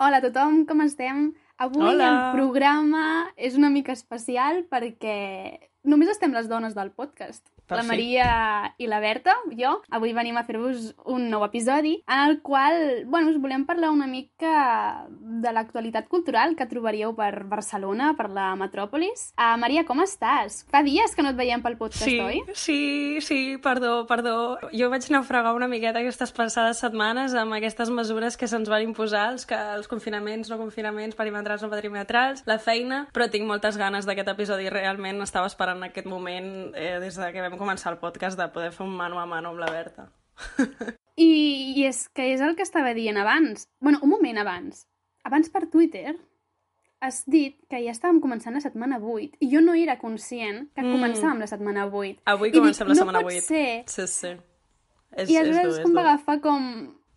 Hola a tothom, com estem? Avui Hola. el programa és una mica especial perquè només estem les dones del podcast. Per la. Maria i la Berta, jo. Avui venim a fer-vos un nou episodi en el qual, bueno, us volem parlar una mica de l'actualitat cultural que trobaríeu per Barcelona, per la metròpolis. Uh, Maria, com estàs? Fa dies que no et veiem pel podcast, Sí, oi? sí, sí, perdó, perdó. Jo vaig naufragar una miqueta aquestes passades setmanes amb aquestes mesures que se'ns van imposar, els, que, els confinaments, no confinaments, perimetrals, no perimetrals, la feina, però tinc moltes ganes d'aquest episodi. Realment estava esperant aquest moment eh, des de que vam començar el podcast de poder fer un mano a mano amb la Berta. I, I és que és el que estava dient abans. bueno, un moment abans. Abans per Twitter has dit que ja estàvem començant la setmana 8 i jo no era conscient que Mm. començàvem la setmana 8. Avui I dic, comencem la no setmana pot 8. ser. Sí, sí. És, I és aleshores dur, és com va agafar com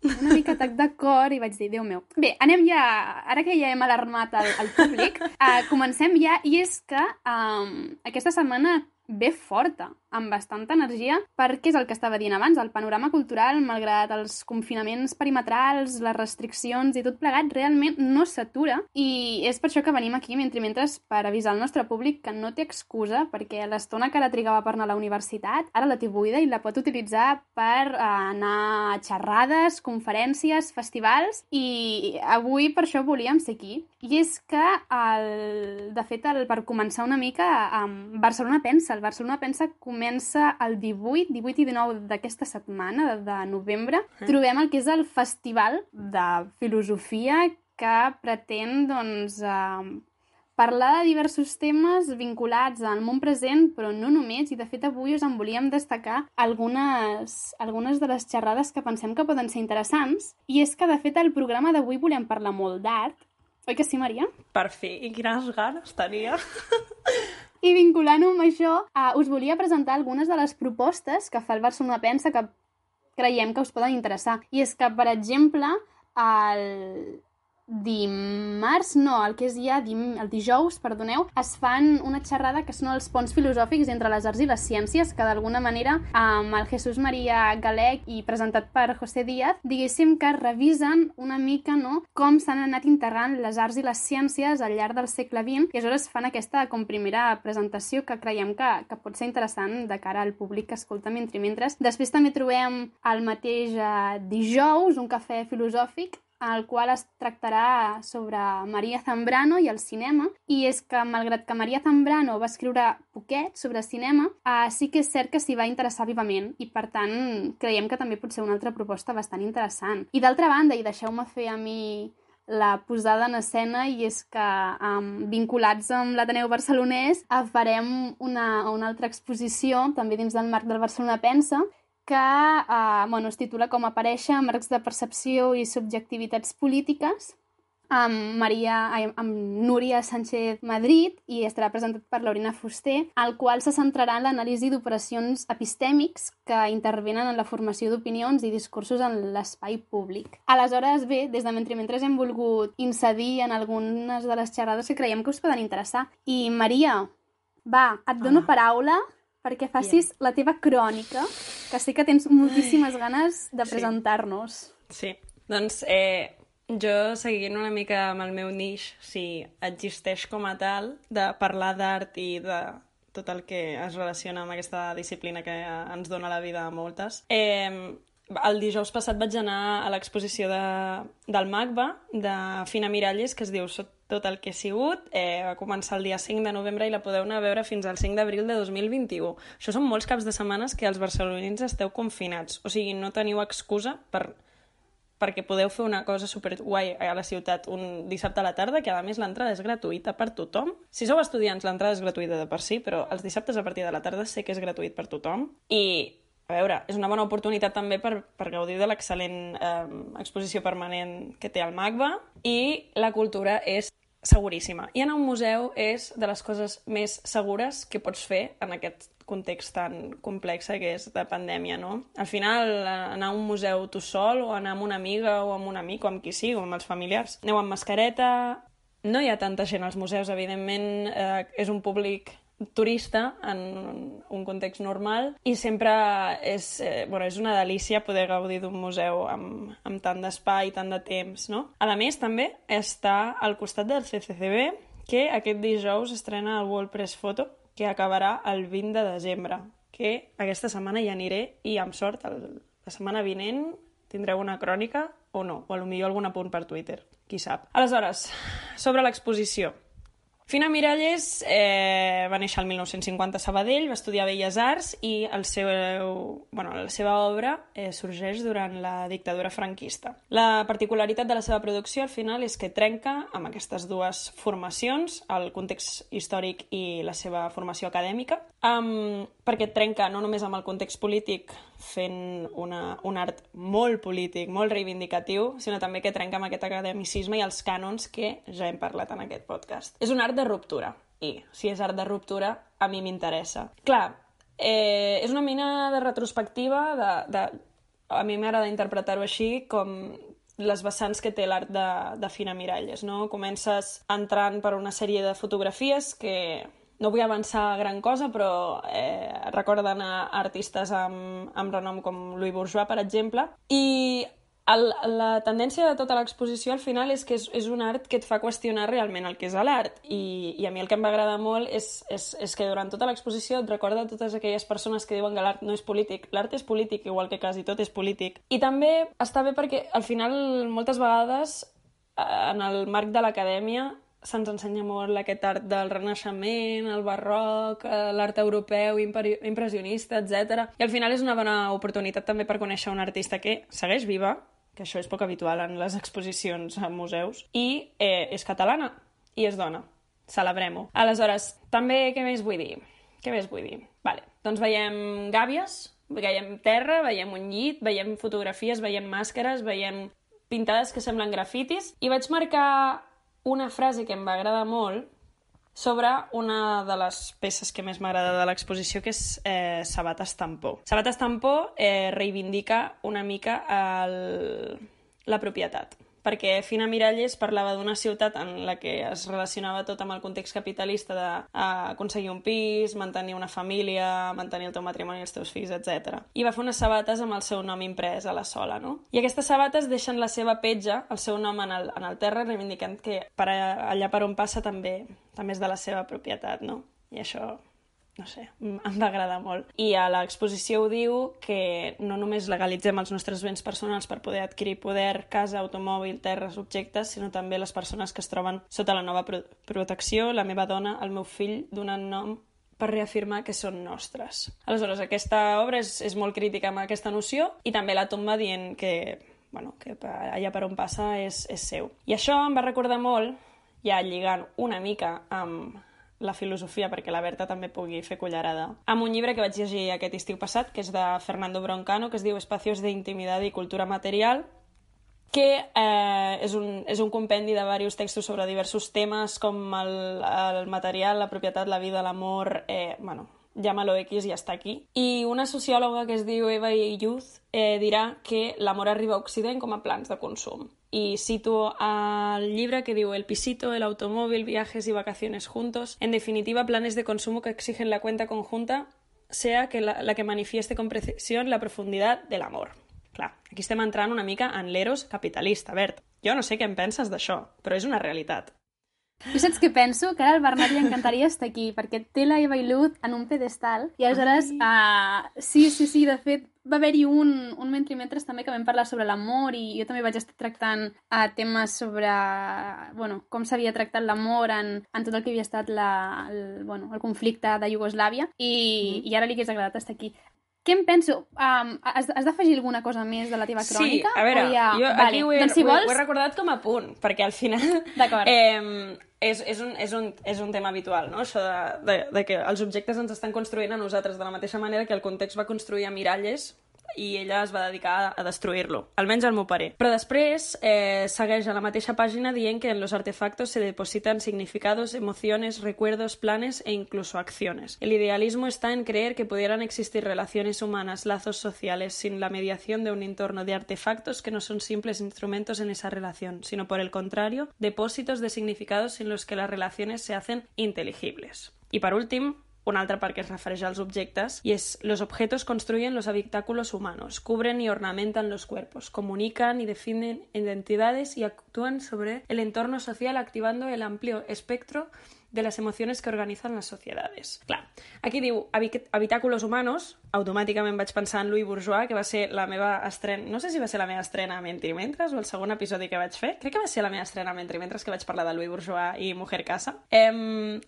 una mica atac de cor i vaig dir, Déu meu. Bé, anem ja, ara que ja hem alarmat el, el públic, uh, comencem ja, i és que um, aquesta setmana ve forta, amb bastanta energia, perquè és el que estava dient abans, el panorama cultural, malgrat els confinaments perimetrals, les restriccions i tot plegat, realment no s'atura, i és per això que venim aquí, mentre mentre per avisar el nostre públic que no té excusa, perquè l'estona que ara trigava per anar a la universitat, ara la té buida i la pot utilitzar per eh, anar a xerrades, conferències, festivals, i avui per això volíem ser aquí. I és que, el, de fet, el, per començar una mica, amb Barcelona Pensa, el Barcelona Pensa comença el 18, 18 i 19 d'aquesta setmana, de, de novembre. Trobem el que és el festival de filosofia que pretén, doncs, eh, parlar de diversos temes vinculats al món present, però no només, i de fet avui us en volíem destacar algunes, algunes de les xerrades que pensem que poden ser interessants, i és que de fet al programa d'avui volem parlar molt d'art, oi que sí, Maria? Per fi, i quines ganes tenia. I vinculant-ho amb això, uh, us volia presentar algunes de les propostes que fa el Barcelona Pensa que creiem que us poden interessar. I és que, per exemple, el dimarts, no, el que és ja dim, el dijous, perdoneu, es fan una xerrada que són els ponts filosòfics entre les arts i les ciències, que d'alguna manera amb el Jesús Maria Galec i presentat per José Díaz, diguéssim que revisen una mica no, com s'han anat integrant les arts i les ciències al llarg del segle XX i aleshores fan aquesta com primera presentació que creiem que, que pot ser interessant de cara al públic que escolta mentre mentre. Després també trobem el mateix eh, dijous un cafè filosòfic el qual es tractarà sobre Maria Zambrano i el cinema, i és que, malgrat que Maria Zambrano va escriure poquet sobre cinema, eh, sí que és cert que s'hi va interessar vivament, i per tant creiem que també pot ser una altra proposta bastant interessant. I d'altra banda, i deixeu-me fer a mi la posada en escena i és que um, vinculats amb l'Ateneu Barcelonès eh, farem una, una altra exposició també dins del marc del Barcelona Pensa que eh, bueno, es titula com aparèixer marcs de percepció i subjectivitats polítiques amb, Maria, ai, amb Núria Sánchez Madrid i estarà presentat per Laurina Fuster, el qual se centrarà en l'anàlisi d'operacions epistèmics que intervenen en la formació d'opinions i discursos en l'espai públic. Aleshores, bé, des de mentre mentre hem volgut incidir en algunes de les xerrades que creiem que us poden interessar. I, Maria, va, et dono Ah. paraula perquè facis la teva crònica, que sé que tens moltíssimes ganes de Sí. presentar-nos. Sí, doncs eh, jo seguint una mica amb el meu nix, si existeix com a tal, de parlar d'art i de tot el que es relaciona amb aquesta disciplina que ens dona la vida a moltes. Eh, el dijous passat vaig anar a l'exposició de, del MACBA, de Fina Miralles, que es diu Sot tot el que he sigut. Eh, va començar el dia 5 de novembre i la podeu anar a veure fins al 5 d'abril de 2021. Això són molts caps de setmanes que els barcelonins esteu confinats. O sigui, no teniu excusa per perquè podeu fer una cosa super guai a la ciutat un dissabte a la tarda, que a més l'entrada és gratuïta per tothom. Si sou estudiants, l'entrada és gratuïta de per si, però els dissabtes a partir de la tarda sé que és gratuït per tothom. I, a veure, és una bona oportunitat també per, per gaudir de l'excel·lent eh, exposició permanent que té el MACBA i la cultura és seguríssima. I anar a un museu és de les coses més segures que pots fer en aquest context tan complex que és de pandèmia, no? Al final, eh, anar a un museu tu sol o anar amb una amiga o amb un amic o amb qui sigui, o amb els familiars. Aneu amb mascareta, no hi ha tanta gent als museus, evidentment, eh, és un públic turista en un context normal i sempre és, eh, bueno, és una delícia poder gaudir d'un museu amb, amb tant d'espai, tant de temps, no? A més, també està al costat del CCCB, que aquest dijous estrena el World Press Photo, que acabarà el 20 de desembre, que aquesta setmana hi aniré i amb sort el, la setmana vinent tindreu una crònica o no, o potser algun apunt per Twitter, qui sap. Aleshores, sobre l'exposició. Fina Miralles eh, va néixer el 1950 a Sabadell, va estudiar Belles Arts i el seu, bueno, la seva obra eh, sorgeix durant la dictadura franquista. La particularitat de la seva producció al final és que trenca amb aquestes dues formacions, el context històric i la seva formació acadèmica, um, perquè trenca no només amb el context polític fent una, un art molt polític, molt reivindicatiu, sinó també que trenca amb aquest academicisme i els cànons que ja hem parlat en aquest podcast. És un art de ruptura, i si és art de ruptura, a mi m'interessa. Clar, eh, és una mena de retrospectiva, de, de... a mi m'agrada interpretar-ho així, com les vessants que té l'art de, de Fina Miralles, no? Comences entrant per una sèrie de fotografies que no vull avançar gran cosa, però eh, recorden a artistes amb, amb renom com Louis Bourgeois, per exemple, i el, la tendència de tota l'exposició al final és que és, és un art que et fa qüestionar realment el que és l'art. I, i a mi el que em va agradar molt és, és, és que durant tota l'exposició et recorda totes aquelles persones que diuen que l'art no és polític. L'art és polític, igual que quasi tot és polític. I també està bé perquè al final moltes vegades eh, en el marc de l'acadèmia se'ns ensenya molt aquest art del renaixement, el barroc, eh, l'art europeu, impressionista, etc. I al final és una bona oportunitat també per conèixer un artista que segueix viva, que això és poc habitual en les exposicions a museus, i eh, és catalana, i és dona. Celebrem-ho. Aleshores, també què més vull dir? Què més vull dir? Vale. Doncs veiem gàbies, veiem terra, veiem un llit, veiem fotografies, veiem màscares, veiem pintades que semblen grafitis, i vaig marcar una frase que em va agradar molt sobre una de les peces que més m'agrada de l'exposició, que és eh, Sabat Estampó. Sabat Estampó eh, reivindica una mica el... la propietat perquè Fina Miralles parlava d'una ciutat en la que es relacionava tot amb el context capitalista d'aconseguir un pis, mantenir una família, mantenir el teu matrimoni els teus fills, etc. I va fer unes sabates amb el seu nom imprès a la sola, no? I aquestes sabates deixen la seva petja, el seu nom en el, en el terra, reivindicant que per allà per on passa també, també és de la seva propietat, no? I això no sé, em va agradar molt. I a l'exposició ho diu que no només legalitzem els nostres béns personals per poder adquirir poder, casa, automòbil, terres, objectes, sinó també les persones que es troben sota la nova pro protecció, la meva dona, el meu fill, donant nom per reafirmar que són nostres. Aleshores, aquesta obra és, és molt crítica amb aquesta noció i també la tomba dient que, bueno, que allà per on passa és, és seu. I això em va recordar molt, ja lligant una mica amb, la filosofia perquè la Berta també pugui fer cullerada. Amb un llibre que vaig llegir aquest estiu passat, que és de Fernando Broncano, que es diu Espacios de Intimidad y Cultura Material, que eh, és, un, és un compendi de diversos textos sobre diversos temes com el, el material, la propietat, la vida, l'amor, eh, bueno, llámalo X ja està aquí. I una sociòloga que es diu Eva Youth eh, dirà que l'amor arriba a Occident com a de consum. Y cito al llibre que diu El pisito, el automóvil, viajes y vacaciones juntos, en definitiva planes de consumo que exigen la cuenta conjunta sea que la, la que manifieste con precisión la profundidad del amor. Clar, aquí estem entrant una mica en l'eros capitalista, Bert. Jo no sé què en penses d'això, però és una realitat. Jo saps què penso? Que ara al Bernat li encantaria estar aquí, perquè té la Eva Ilud en un pedestal, i aleshores, uh, sí, sí, sí, de fet, va haver-hi un, un mentrimetres també que vam parlar sobre l'amor i jo també vaig estar tractant uh, temes sobre bueno, com s'havia tractat l'amor en, en tot el que havia estat la, el, bueno, el conflicte de Iugoslàvia i, mm. i ara li hagués agradat estar aquí. Què em penso? Um, has has d'afegir alguna cosa més de la teva crònica? Sí, a veure, ja... jo vale. aquí ho he, doncs, si vols... ho he recordat com a punt, perquè al final... D'acord. Eh, és, és, un, és, un, és un tema habitual, no? Això de, de, de que els objectes ens estan construint a nosaltres de la mateixa manera que el context va construir a miralles i ella es va dedicar a destruir-lo, almenys al meu parer. Però després eh, segueix a la mateixa pàgina dient que en los artefactos se depositan significados, emociones, recuerdos, planes e incluso acciones. El idealismo está en creer que pudieran existir relaciones humanas, lazos sociales, sin la mediación de un entorno de artefactos que no son simples instrumentos en esa relación, sino por el contrario, depósitos de significados en los que las relaciones se hacen inteligibles. I per últim, una altra part que es refereix als objectes, i és los objetos construyen los habitáculos humanos, cubren y ornamentan los cuerpos, comunican y definen identidades y actúan sobre el entorno social activando el amplio espectro de les emocions que organitzen les societats. Clar, aquí diu habitáculos humanos, automàticament vaig pensar en Louis Bourgeois, que va ser la meva estrena... No sé si va ser la meva estrena a Mentrimentres o el segon episodi que vaig fer. Crec que va ser la meva estrena a Mentrimentres, que vaig parlar de Louis Bourgeois i Mujer Casa. Em...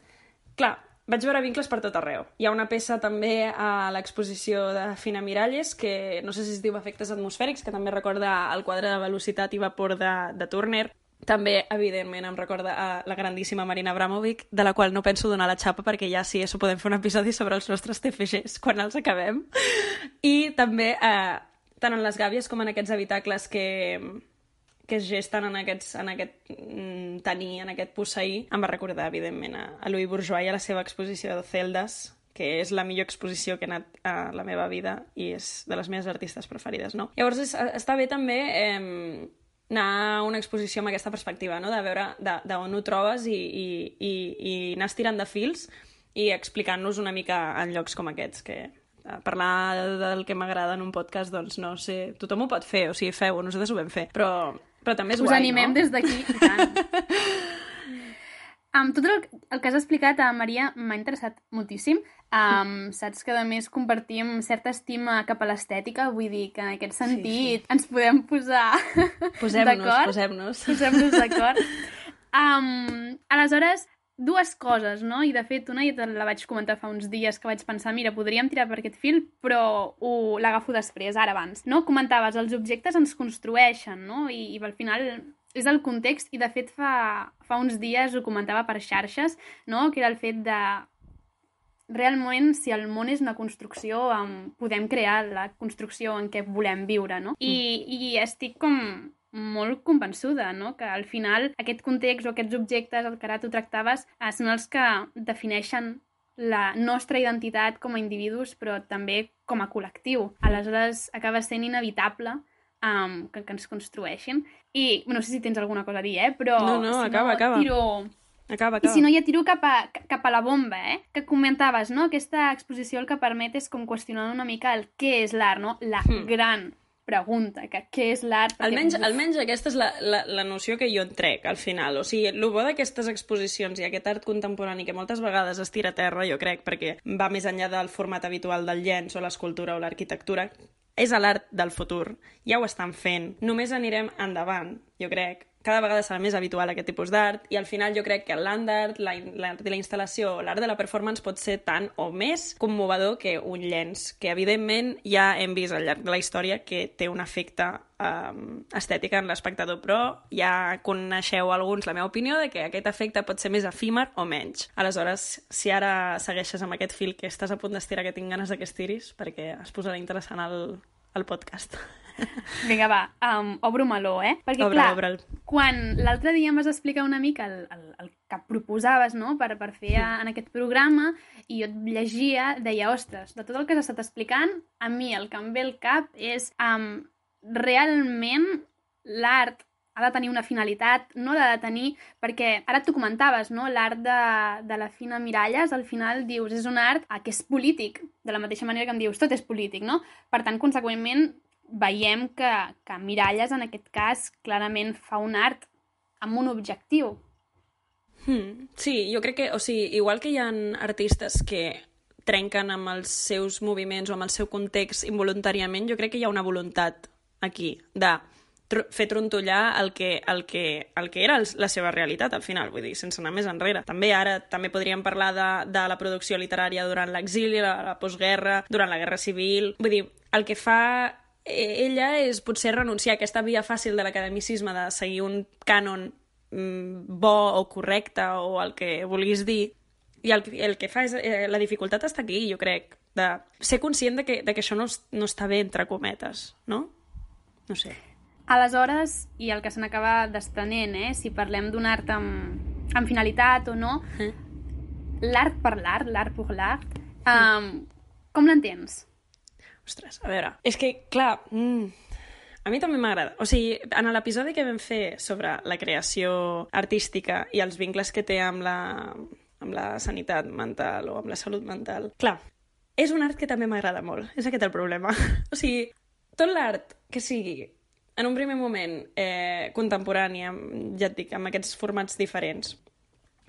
Clar, vaig veure vincles per tot arreu. Hi ha una peça també a l'exposició de Fina Miralles, que no sé si es diu Efectes atmosfèrics, que també recorda el quadre de velocitat i vapor de, de Turner. També, evidentment, em recorda a la grandíssima Marina Abramovic, de la qual no penso donar la xapa perquè ja sí, això podem fer un episodi sobre els nostres TFGs quan els acabem. I també, eh, tant en les gàbies com en aquests habitacles que, que es gesten en, aquests, en aquest mm, tenir, en aquest posseir, em va recordar, evidentment, a, a Louis Bourgeois i a la seva exposició de Celdes, que és la millor exposició que he anat a la meva vida i és de les meves artistes preferides, no? Llavors, és, està bé també eh, anar a una exposició amb aquesta perspectiva, no? de veure d'on ho trobes i, i, i, i anar estirant de fils i explicant-nos una mica en llocs com aquests, que parlar del que m'agrada en un podcast, doncs no sé, tothom ho pot fer, o sigui, feu-ho, nosaltres ho vam fer, però, però també és Us guai, animem no? des d'aquí, tant. Um, tot el, el que has explicat, a Maria, m'ha interessat moltíssim. Um, saps que, a més, compartim certa estima cap a l'estètica, vull dir que en aquest sentit sí, sí. ens podem posar Posem-nos, posem-nos. Posem-nos d'acord. Um, aleshores, dues coses, no? I, de fet, una ja te la vaig comentar fa uns dies que vaig pensar, mira, podríem tirar per aquest fil, però l'agafo després, ara abans. No? Comentaves, els objectes ens construeixen, no? I, i al final és el context i de fet fa, fa uns dies ho comentava per xarxes, no? que era el fet de realment si el món és una construcció um, podem crear la construcció en què volem viure, no? I, mm. i estic com molt convençuda, no? que al final aquest context o aquests objectes, el que ara tu tractaves, eh, són els que defineixen la nostra identitat com a individus, però també com a col·lectiu. Aleshores, acaba sent inevitable um, que, que ens construeixin. I no sé si tens alguna cosa a dir, eh? Però no, no, si acaba, no, acaba. Tiro... Acaba, acaba. I si no, ja tiro cap a, cap a la bomba, eh? Que comentaves, no? Aquesta exposició el que permet és com qüestionar una mica el què és l'art, no? La hmm. gran pregunta, que què és l'art... Almenys, uf. almenys aquesta és la, la, la noció que jo en trec, al final. O sigui, el bo d'aquestes exposicions i aquest art contemporani que moltes vegades es tira a terra, jo crec, perquè va més enllà del format habitual del llenç o l'escultura o l'arquitectura, és l'art del futur. Ja ho estan fent. Només anirem endavant, jo crec, cada vegada serà més habitual aquest tipus d'art i al final jo crec que l'art d'art, l'art de la instal·lació, l'art de la performance pot ser tant o més commovedor que un llenç, que evidentment ja hem vist al llarg de la història que té un efecte um, estètic en l'espectador, però ja coneixeu alguns la meva opinió de que aquest efecte pot ser més efímer o menys. Aleshores, si ara segueixes amb aquest fil que estàs a punt d'estirar, que tinc ganes de que estiris, perquè es posarà interessant el, el podcast. Vinga, va, um, obro meló, eh? Perquè, obre, clar, obre'l. quan l'altre dia em vas explicar una mica el, el, el que proposaves, no?, per, per fer a, en aquest programa, i jo et llegia, deia, ostres, de tot el que has estat explicant, a mi el que em ve al cap és um, realment l'art ha de tenir una finalitat, no l'ha de tenir, perquè ara tu comentaves, no? l'art de, de la Fina Miralles, al final dius, és un art que és polític, de la mateixa manera que em dius, tot és polític, no? Per tant, conseqüentment, veiem que, que Miralles, en aquest cas, clarament fa un art amb un objectiu. Hmm. Sí, jo crec que, o sigui, igual que hi ha artistes que trenquen amb els seus moviments o amb el seu context involuntàriament, jo crec que hi ha una voluntat aquí de fer trontollar el que, el, que, el que era la seva realitat al final, vull dir, sense anar més enrere. També ara també podríem parlar de, de la producció literària durant l'exili, la, la postguerra, durant la Guerra Civil... Vull dir, el que fa ella és potser renunciar a aquesta via fàcil de l'academicisme de seguir un cànon mm, bo o correcte o el que vulguis dir i el, el que fa és... Eh, la dificultat està aquí, jo crec, de ser conscient de que, de que això no, no està bé, entre cometes, no? No sé. Aleshores, i el que se n'acaba desprenent, eh? si parlem d'un art amb, amb finalitat o no, eh? l'art per l'art, l'art per l'art, um, com l'entens? Ostres, a veure, és que, clar, mm, a mi també m'agrada. O sigui, en l'episodi que vam fer sobre la creació artística i els vincles que té amb la, amb la sanitat mental o amb la salut mental. Clar, és un art que també m'agrada molt, és aquest el problema. o sigui, tot l'art que sigui en un primer moment eh, contemporani, amb, ja et dic, amb aquests formats diferents,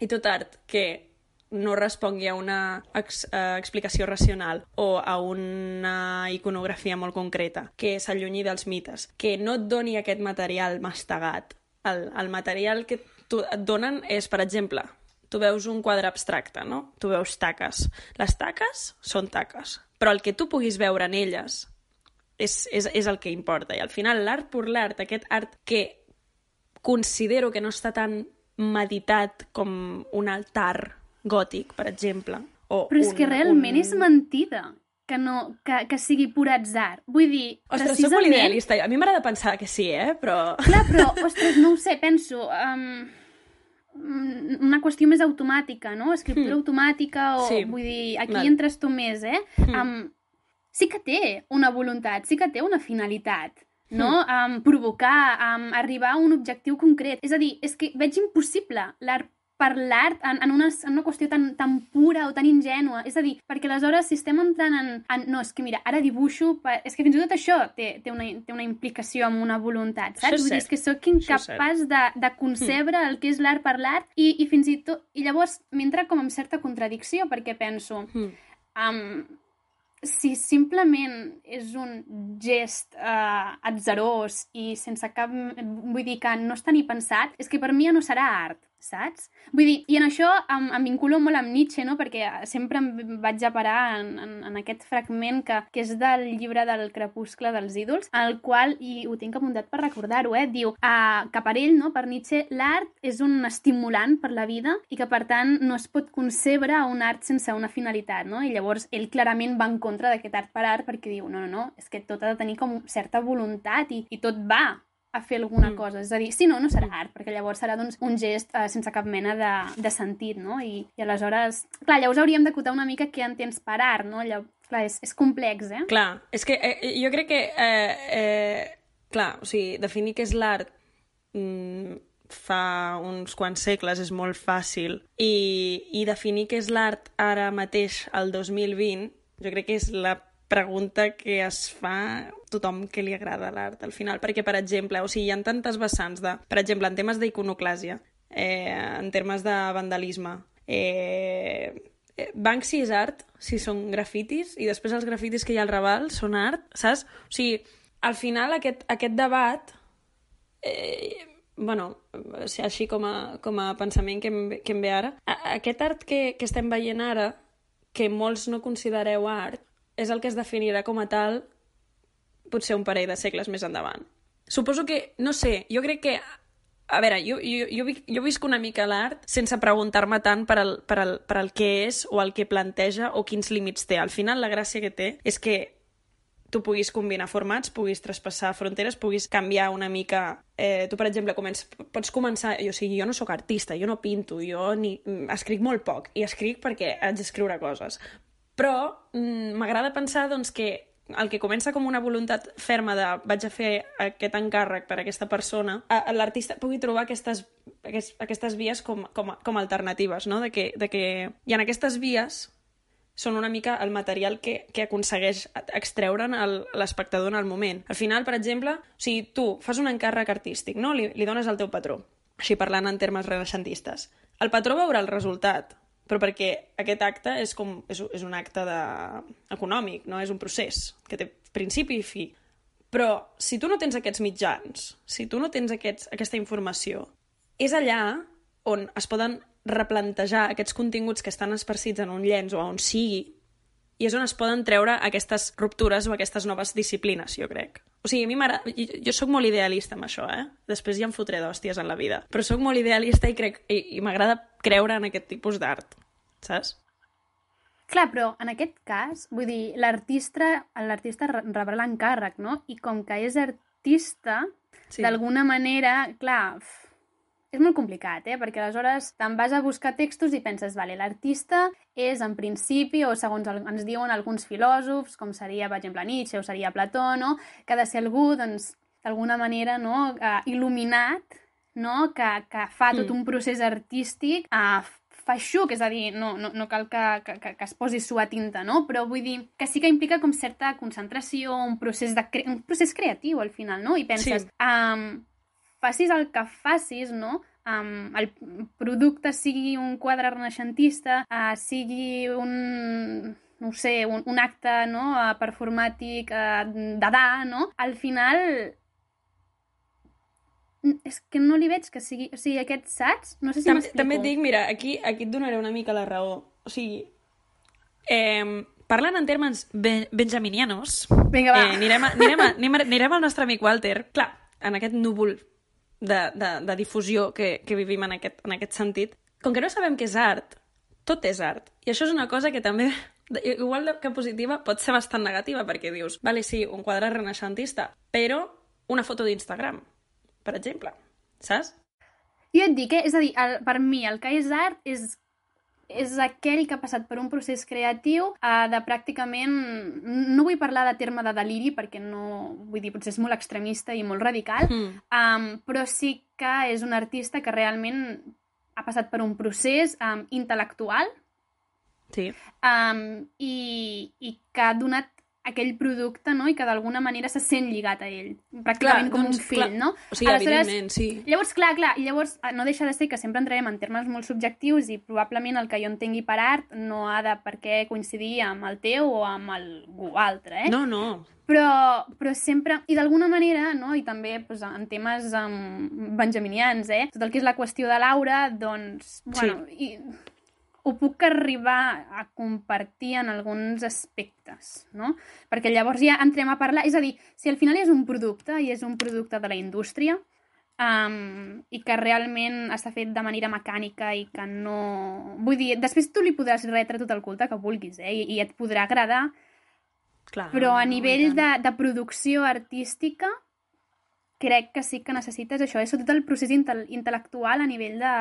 i tot art que no respongui a una ex, uh, explicació racional o a una iconografia molt concreta, que s'allunyi dels mites, que no et doni aquest material mastegat. El, el material que tu, et donen és, per exemple, tu veus un quadre abstracte, no? Tu veus taques. Les taques són taques, però el que tu puguis veure en elles és, és, és el que importa. I al final l'art per l'art, aquest art que considero que no està tan meditat com un altar gòtic, per exemple. O Però és un, que realment un... és mentida que, no, que, que sigui pur atzar. Vull dir, Ostres, precisament... soc molt idealista. A mi m'agrada pensar que sí, eh? Però... Clar, però, ostres, no ho sé, penso... Um, una qüestió més automàtica, no? Escriptura mm. automàtica o... Sí. Vull dir, aquí Val. entres tu més, eh? Mm. Um, sí que té una voluntat, sí que té una finalitat, no? Um, provocar, um, arribar a un objectiu concret. És a dir, és que veig impossible l'art per l'art en, en, una, en una qüestió tan, tan pura o tan ingènua. És a dir, perquè aleshores si estem entrant en... en no, és que mira, ara dibuixo... Per... És que fins i tot això té, té, una, té una implicació amb una voluntat, saps? Vull dir, és que sóc incapaç de, de concebre el que és l'art per l'art i, i fins i tot... I llavors m'entra com en certa contradicció perquè penso... Mm. Um, si simplement és un gest uh, atzarós i sense cap... Vull dir que no està ni pensat, és que per mi ja no serà art, saps? Vull dir, i en això em, em vinculo molt amb Nietzsche, no? Perquè sempre em vaig a parar en, en, en aquest fragment que, que és del llibre del crepuscle dels ídols, el qual, i ho tinc apuntat per recordar-ho, eh? Diu uh, que per ell, no? per Nietzsche, l'art és un estimulant per la vida i que, per tant, no es pot concebre un art sense una finalitat, no? I llavors ell clarament va en contra d'aquest art per art perquè diu, no, no, no, és que tot ha de tenir com certa voluntat i, i tot va a fer alguna Mm. cosa. És a dir, si no, no serà art, perquè llavors serà doncs, un gest eh, sense cap mena de, de sentit, no? I, I aleshores... Clar, llavors hauríem d'acotar una mica què entens per art, no? Llavors, clar, és, és complex, eh? Clar, és que eh, jo crec que... Eh, eh, clar, o sigui, definir què és l'art mm, fa uns quants segles és molt fàcil i, i definir què és l'art ara mateix, al 2020, jo crec que és la pregunta que es fa tothom que li agrada l'art al final, perquè, per exemple, o sigui, hi ha tantes vessants de, per exemple, en temes d'iconoclàsia, eh, en termes de vandalisme, eh, eh, Banksy és art si són grafitis i després els grafitis que hi ha al Raval són art, saps? O sigui, al final aquest, aquest debat eh, bueno, així com a, com a pensament que em, que em ve ara, aquest art que, que estem veient ara, que molts no considereu art, és el que es definirà com a tal potser un parell de segles més endavant. Suposo que, no sé, jo crec que a veure, jo, jo, jo, vi- jo visc una mica l'art sense preguntar-me tant per al, per, al, per al què és o el que planteja o quins límits té. Al final, la gràcia que té és que tu puguis combinar formats, puguis traspassar fronteres, puguis canviar una mica... Eh, tu, per exemple, començ, pots començar... Jo, o sigui, jo no sóc artista, jo no pinto, jo ni, mm, escric molt poc, i escric perquè haig d'escriure coses. Però mm, m'agrada pensar doncs, que el que comença com una voluntat ferma de vaig a fer aquest encàrrec per a aquesta persona, l'artista pugui trobar aquestes, aquests, aquestes vies com, com, com alternatives, no? de que, de que... I en aquestes vies són una mica el material que, que aconsegueix extreure'n el- l'espectador en el moment. Al final, per exemple, o sigui, tu fas un encàrrec artístic, no? li, li dones al teu patró, així parlant en termes renaixentistes. El patró veurà el resultat, però perquè aquest acte és, com, és, és un acte de... econòmic, no? és un procés que té principi i fi. Però si tu no tens aquests mitjans, si tu no tens aquests, aquesta informació, és allà on es poden replantejar aquests continguts que estan esparcits en un llenç o on sigui, i és on es poden treure aquestes ruptures o aquestes noves disciplines, jo crec. O sigui, a mi m'agrada... Jo, jo sóc molt idealista amb això, eh? Després ja em fotré d'hòsties en la vida. Però sóc molt idealista i, crec, i, i m'agrada creure en aquest tipus d'art, saps? Clar, però en aquest cas, vull dir, l'artista l'artista re- rebrà l'encàrrec, no? I com que és artista, Sí. d'alguna manera, clar, és molt complicat, eh? Perquè aleshores te'n vas a buscar textos i penses, vale, l'artista és en principi, o segons el, ens diuen alguns filòsofs, com seria, per exemple, Nietzsche o seria Plató, no? Que ha de ser algú, doncs, d'alguna manera, no? Uh, il·luminat, no? Que, que fa tot Mm. un procés artístic uh, feixuc, és a dir, no, no, no cal que, que, que es posi suar tinta, no? Però vull dir que sí que implica com certa concentració, un procés, de cre un procés creatiu al final, no? I penses, sí. um, facis el que facis, no? Um, el producte sigui un quadre renaixentista, uh, sigui un no sé, un, un acte no, uh, performàtic uh, d'edà, no? Al final és que no li veig que sigui... O sigui, aquest saps? No sé si m'explico. També et dic, mira, aquí, aquí et donaré una mica la raó. O sigui, eh, parlant en termes ben, benjaminianos... Vinga, va. Eh, anirem, a, anirem, a, anirem, anirem al nostre amic Walter. Clar, en aquest núvol de, de, de difusió que, que vivim en aquest, en aquest sentit, com que no sabem què és art, tot és art. I això és una cosa que també igual que positiva, pot ser bastant negativa, perquè dius, vale, sí, un quadre renaixentista, però una foto d'Instagram per exemple, saps? Jo et dic, eh? és a dir, el, per mi el que és art és és aquell que ha passat per un procés creatiu eh, de pràcticament... No vull parlar de terme de deliri perquè no... Vull dir, potser és molt extremista i molt radical, mm. um, però sí que és un artista que realment ha passat per un procés um, intel·lectual sí. um, i, i que ha donat aquell producte, no?, i que d'alguna manera se sent lligat a ell, pràcticament clar, com doncs, un fill, clar. no? O sigui, Aleshores, evidentment, sí. Llavors, clar, clar, llavors eh, no deixa de ser que sempre entrarem en termes molt subjectius i probablement el que jo entengui per art no ha de per què coincidir amb el teu o amb algú altre, eh? No, no. Però, però sempre, i d'alguna manera, no? i també pues, en temes um, benjaminians, eh? tot el que és la qüestió de l'aura, doncs, bueno, sí. i ho puc arribar a compartir en alguns aspectes, no? Perquè llavors ja entrem a parlar... És a dir, si al final és un producte i és un producte de la indústria um, i que realment està fet de manera mecànica i que no... Vull dir, després tu li podràs retre tot el culte que vulguis, eh? I, i et podrà agradar, Clar, però a nivell de, de producció artística crec que sí que necessites això, és tot el procés intel·lectual a nivell de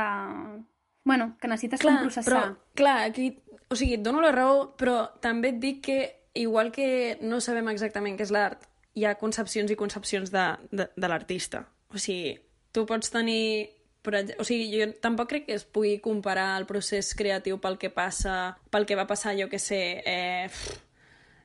bueno, que necessites clar, com processar. Però, clar, aquí, o sigui, et dono la raó, però també et dic que, igual que no sabem exactament què és l'art, hi ha concepcions i concepcions de, de, de l'artista. O sigui, tu pots tenir però, o sigui, jo tampoc crec que es pugui comparar el procés creatiu pel que passa, pel que va passar, jo que sé, eh,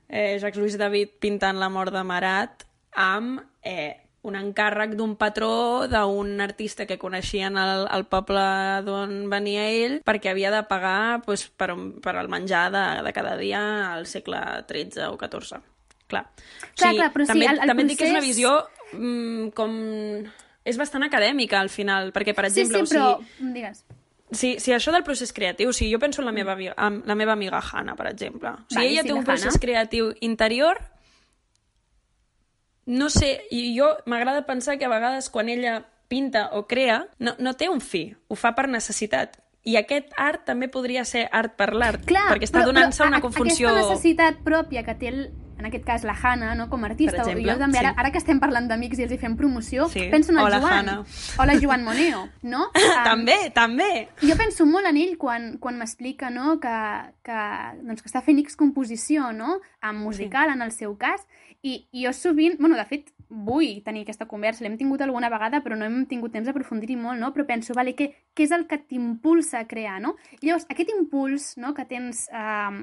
eh, Jacques Louis David pintant la mort de Marat amb eh, un encàrrec d'un patró d'un artista que coneixien al, al poble d'on venia ell perquè havia de pagar pues, per, per al menjar de, de cada dia al segle XIII o XIV. Clar. Clar, o sigui, clar, però també, sí, el, el també procés... dic que és una visió mm, com... És bastant acadèmica, al final, perquè, per exemple... Sí, sí, però... O sigui, Digues. Sí, sí, això del procés creatiu, o sigui, jo penso en la meva, en la meva amiga Hanna, per exemple. O sigui, vale, ella sí, té un Hanna. procés creatiu interior no sé, i jo m'agrada pensar que a vegades quan ella pinta o crea, no, no té un fi, ho fa per necessitat. I aquest art també podria ser art per l'art, perquè està donant-se una confunció... Aquesta necessitat pròpia que té el, en aquest cas la Hanna, no, com a artista, Per exemple, jo també, ara, sí. ara que estem parlant d'amics i els hi fem promoció, Sí. penso en el Hola, Joan. Hanna. Hola, Joan Moneo, no? Um, també, també! Jo penso molt en ell quan, quan m'explica no, que, que, doncs, que està fent X composició, no? En musical, sí. en el seu cas, i, jo sovint, bueno, de fet, vull tenir aquesta conversa, l'hem tingut alguna vegada, però no hem tingut temps d'aprofundir-hi molt, no? Però penso, vale, què, què és el que t'impulsa a crear, no? I llavors, aquest impuls no, que tens um,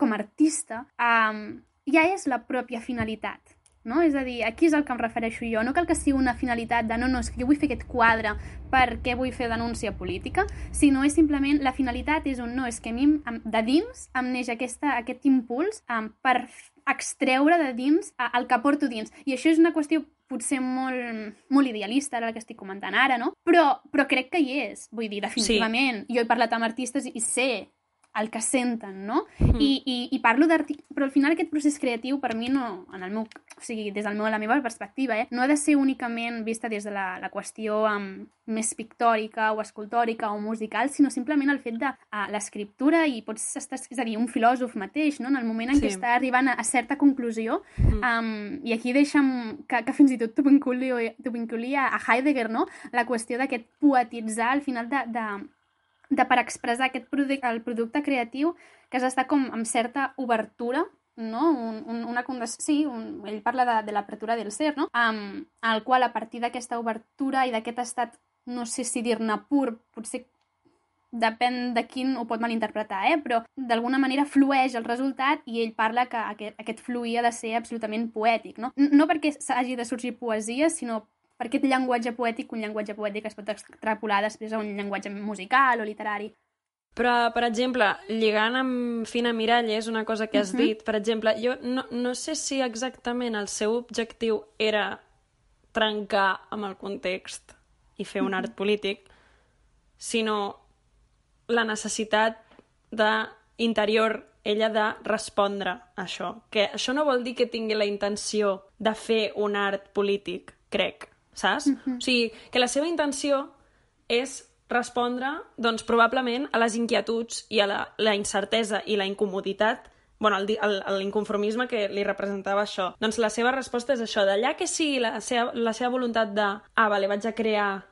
com a artista um, ja és la pròpia finalitat, no? És a dir, aquí és el que em refereixo jo. No cal que sigui una finalitat de no, no, és que jo vull fer aquest quadre perquè vull fer denúncia política, sinó és simplement, la finalitat és un no, és que a mi de dins em neix aquesta, aquest impuls um, per extreure de dins el que porto dins. I això és una qüestió potser molt, molt idealista, ara que estic comentant ara, no? Però, però crec que hi és. Vull dir, definitivament. Sí. Jo he parlat amb artistes i sé el que senten, no? Mhm. I, i, I parlo d'arti... Però al final aquest procés creatiu per mi no, en el meu, o sigui, des del meu, la meva perspectiva, eh, no ha de ser únicament vista des de la, la qüestió um, més pictòrica o escultòrica o musical, sinó simplement el fet de uh, l'escriptura i pots estar, és a dir, un filòsof mateix, no? En el moment en Sí. què està arribant a, a certa conclusió, Mm. um, i aquí deixa'm que, que fins i tot t'ho vinculio, t'ho vinculia a Heidegger, no? La qüestió d'aquest poetitzar al final de, de, de per expressar aquest produc el producte creatiu que d'estar com amb certa obertura no? Un, un, una condes... Sí, un... ell parla de, de l'apertura del ser, no? Um, al qual a partir d'aquesta obertura i d'aquest estat, no sé si dir-ne pur, potser depèn de quin ho pot malinterpretar, eh? però d'alguna manera flueix el resultat i ell parla que aquest, aquest fluir ha de ser absolutament poètic, no? No perquè s'hagi de sorgir poesia, sinó per aquest llenguatge poètic, un llenguatge poètic es pot extrapolar després a un llenguatge musical o literari. Però, per exemple, lligant amb Fina Miralles, una cosa que has uh -huh. dit, per exemple, jo no, no sé si exactament el seu objectiu era trencar amb el context i fer un art polític, sinó la necessitat de interior ella de respondre a això. Que això no vol dir que tingui la intenció de fer un art polític, crec, saps? Mm -hmm. O sigui, que la seva intenció és respondre, doncs, probablement a les inquietuds i a la, la incertesa i la incomoditat bueno, l'inconformisme que li representava això. Doncs la seva resposta és això, d'allà que sigui la seva, la seva voluntat de ah, vale, vaig a crear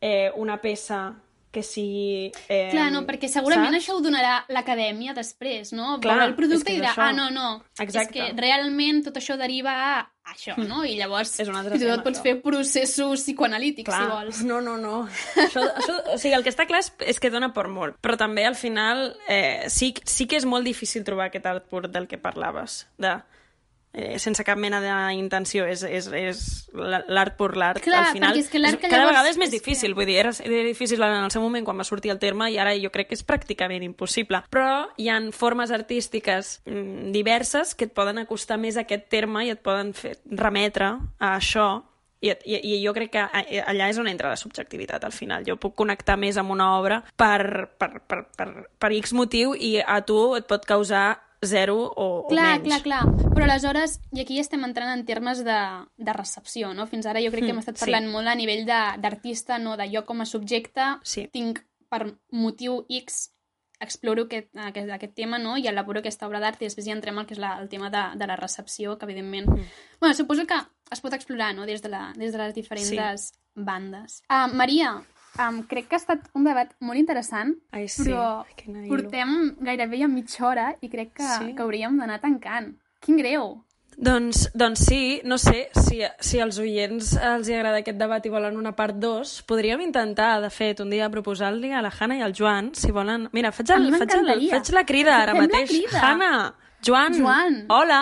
eh, una peça que sigui... Eh, Clar, no, perquè segurament saps? això ho donarà l'acadèmia després, no? Clar, Veurà el producte i dirà, això... ah, no, no, Exacte. és que realment tot això deriva a això, hm. no? I llavors és un altre tot pots fer processos psicoanalítics, clar. si vols. No, no, no. això, això, o sigui, el que està clar és, és que dona per molt, però també al final eh, sí, sí que és molt difícil trobar aquest art pur del que parlaves, de eh, sense cap mena d'intenció, és, és, és l'art per l'art. Al final, és que l'art que cada llavors... vegada és més difícil, vull dir, era, era difícil en el seu moment quan va sortir el terme i ara jo crec que és pràcticament impossible. Però hi han formes artístiques mm, diverses que et poden acostar més a aquest terme i et poden fer, remetre a això i, i, i jo crec que allà és on entra la subjectivitat al final. Jo puc connectar més amb una obra per, per, per, per, per X motiu i a tu et pot causar zero o, clar, o menys. Clar, clar, clar. Però aleshores, i aquí estem entrant en termes de, de recepció, no? Fins ara jo crec que hem mm, estat parlant sí. molt a nivell d'artista, no? De jo com a subjecte sí. tinc per motiu X exploro aquest, aquest, aquest tema no? i elaboro aquesta obra d'art i després ja entrem al que és la, el tema de, de la recepció, que evidentment... Mm. Bueno, suposo que es pot explorar no? des, de la, des de les diferents sí. bandes. Uh, Maria, Um, crec que ha estat un debat molt interessant, Ai, sí. però portem gairebé ja mitja hora i crec que, sí. que hauríem d'anar tancant. Quin greu! Doncs, doncs sí, no sé, si, si als oients els hi agrada aquest debat i volen una part 2, podríem intentar, de fet, un dia proposar-li a la Hanna i al Joan, si volen... Mira, faig, el, faig, el, faig la crida ara Fem mateix. Hanna, Joan, Joan, hola,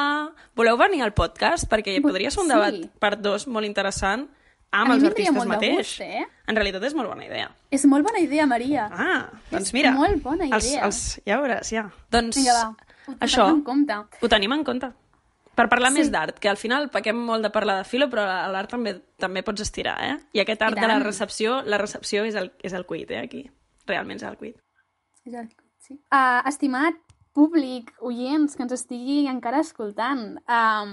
voleu venir al podcast? Perquè podria ser un debat sí. part 2 molt interessant amb els artistes mateix. Gust, eh? En realitat és molt bona idea. És molt bona idea, Maria. Ah, doncs mira. És molt bona idea. Els, els, ja veuràs, ja. Doncs Vinga, va. Ho això, en compte. Ho tenim en compte. Per parlar sí. més d'art, que al final paquem molt de parlar de filo, però a l'art també també pots estirar, eh? I aquest art I de la recepció, la recepció és el, és el cuit, eh, aquí. Realment és el cuit. És el cuit, sí. Uh, estimat públic, oients, que ens estigui encara escoltant, um,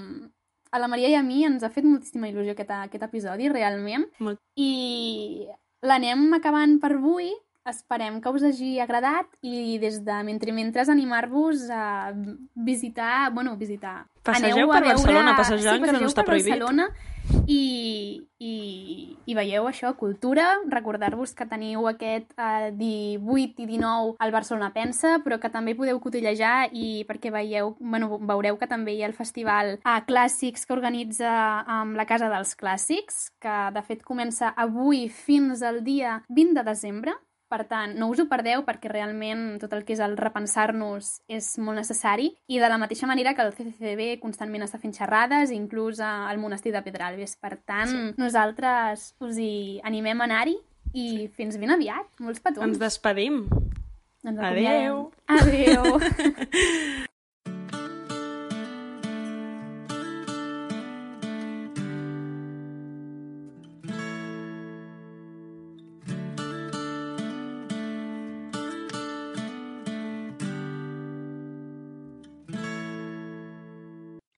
a la Maria i a mi ens ha fet moltíssima il·lusió aquest, aquest episodi, realment. Molt. I l'anem acabant per avui. Esperem que us hagi agradat i des de mentre mentre animar-vos a visitar, bueno, visitar. Passegeu per veure... Barcelona, passejant, sí, que no està prohibit. Barcelona i, i, i veieu això, cultura, recordar-vos que teniu aquest eh, 18 i 19 al Barcelona Pensa, però que també podeu cotillejar i perquè veieu, bueno, veureu que també hi ha el festival a eh, Clàssics que organitza amb la Casa dels Clàssics, que de fet comença avui fins al dia 20 de desembre, per tant, no us ho perdeu perquè realment tot el que és el repensar-nos és molt necessari i de la mateixa manera que el CCCB constantment està fent xerrades, inclús al monestir de Pedralbes. Per tant, sí. nosaltres us hi animem a anar-hi i sí. fins ben aviat. Molts petons. Ens despedim. Ens Adéu. Adéu.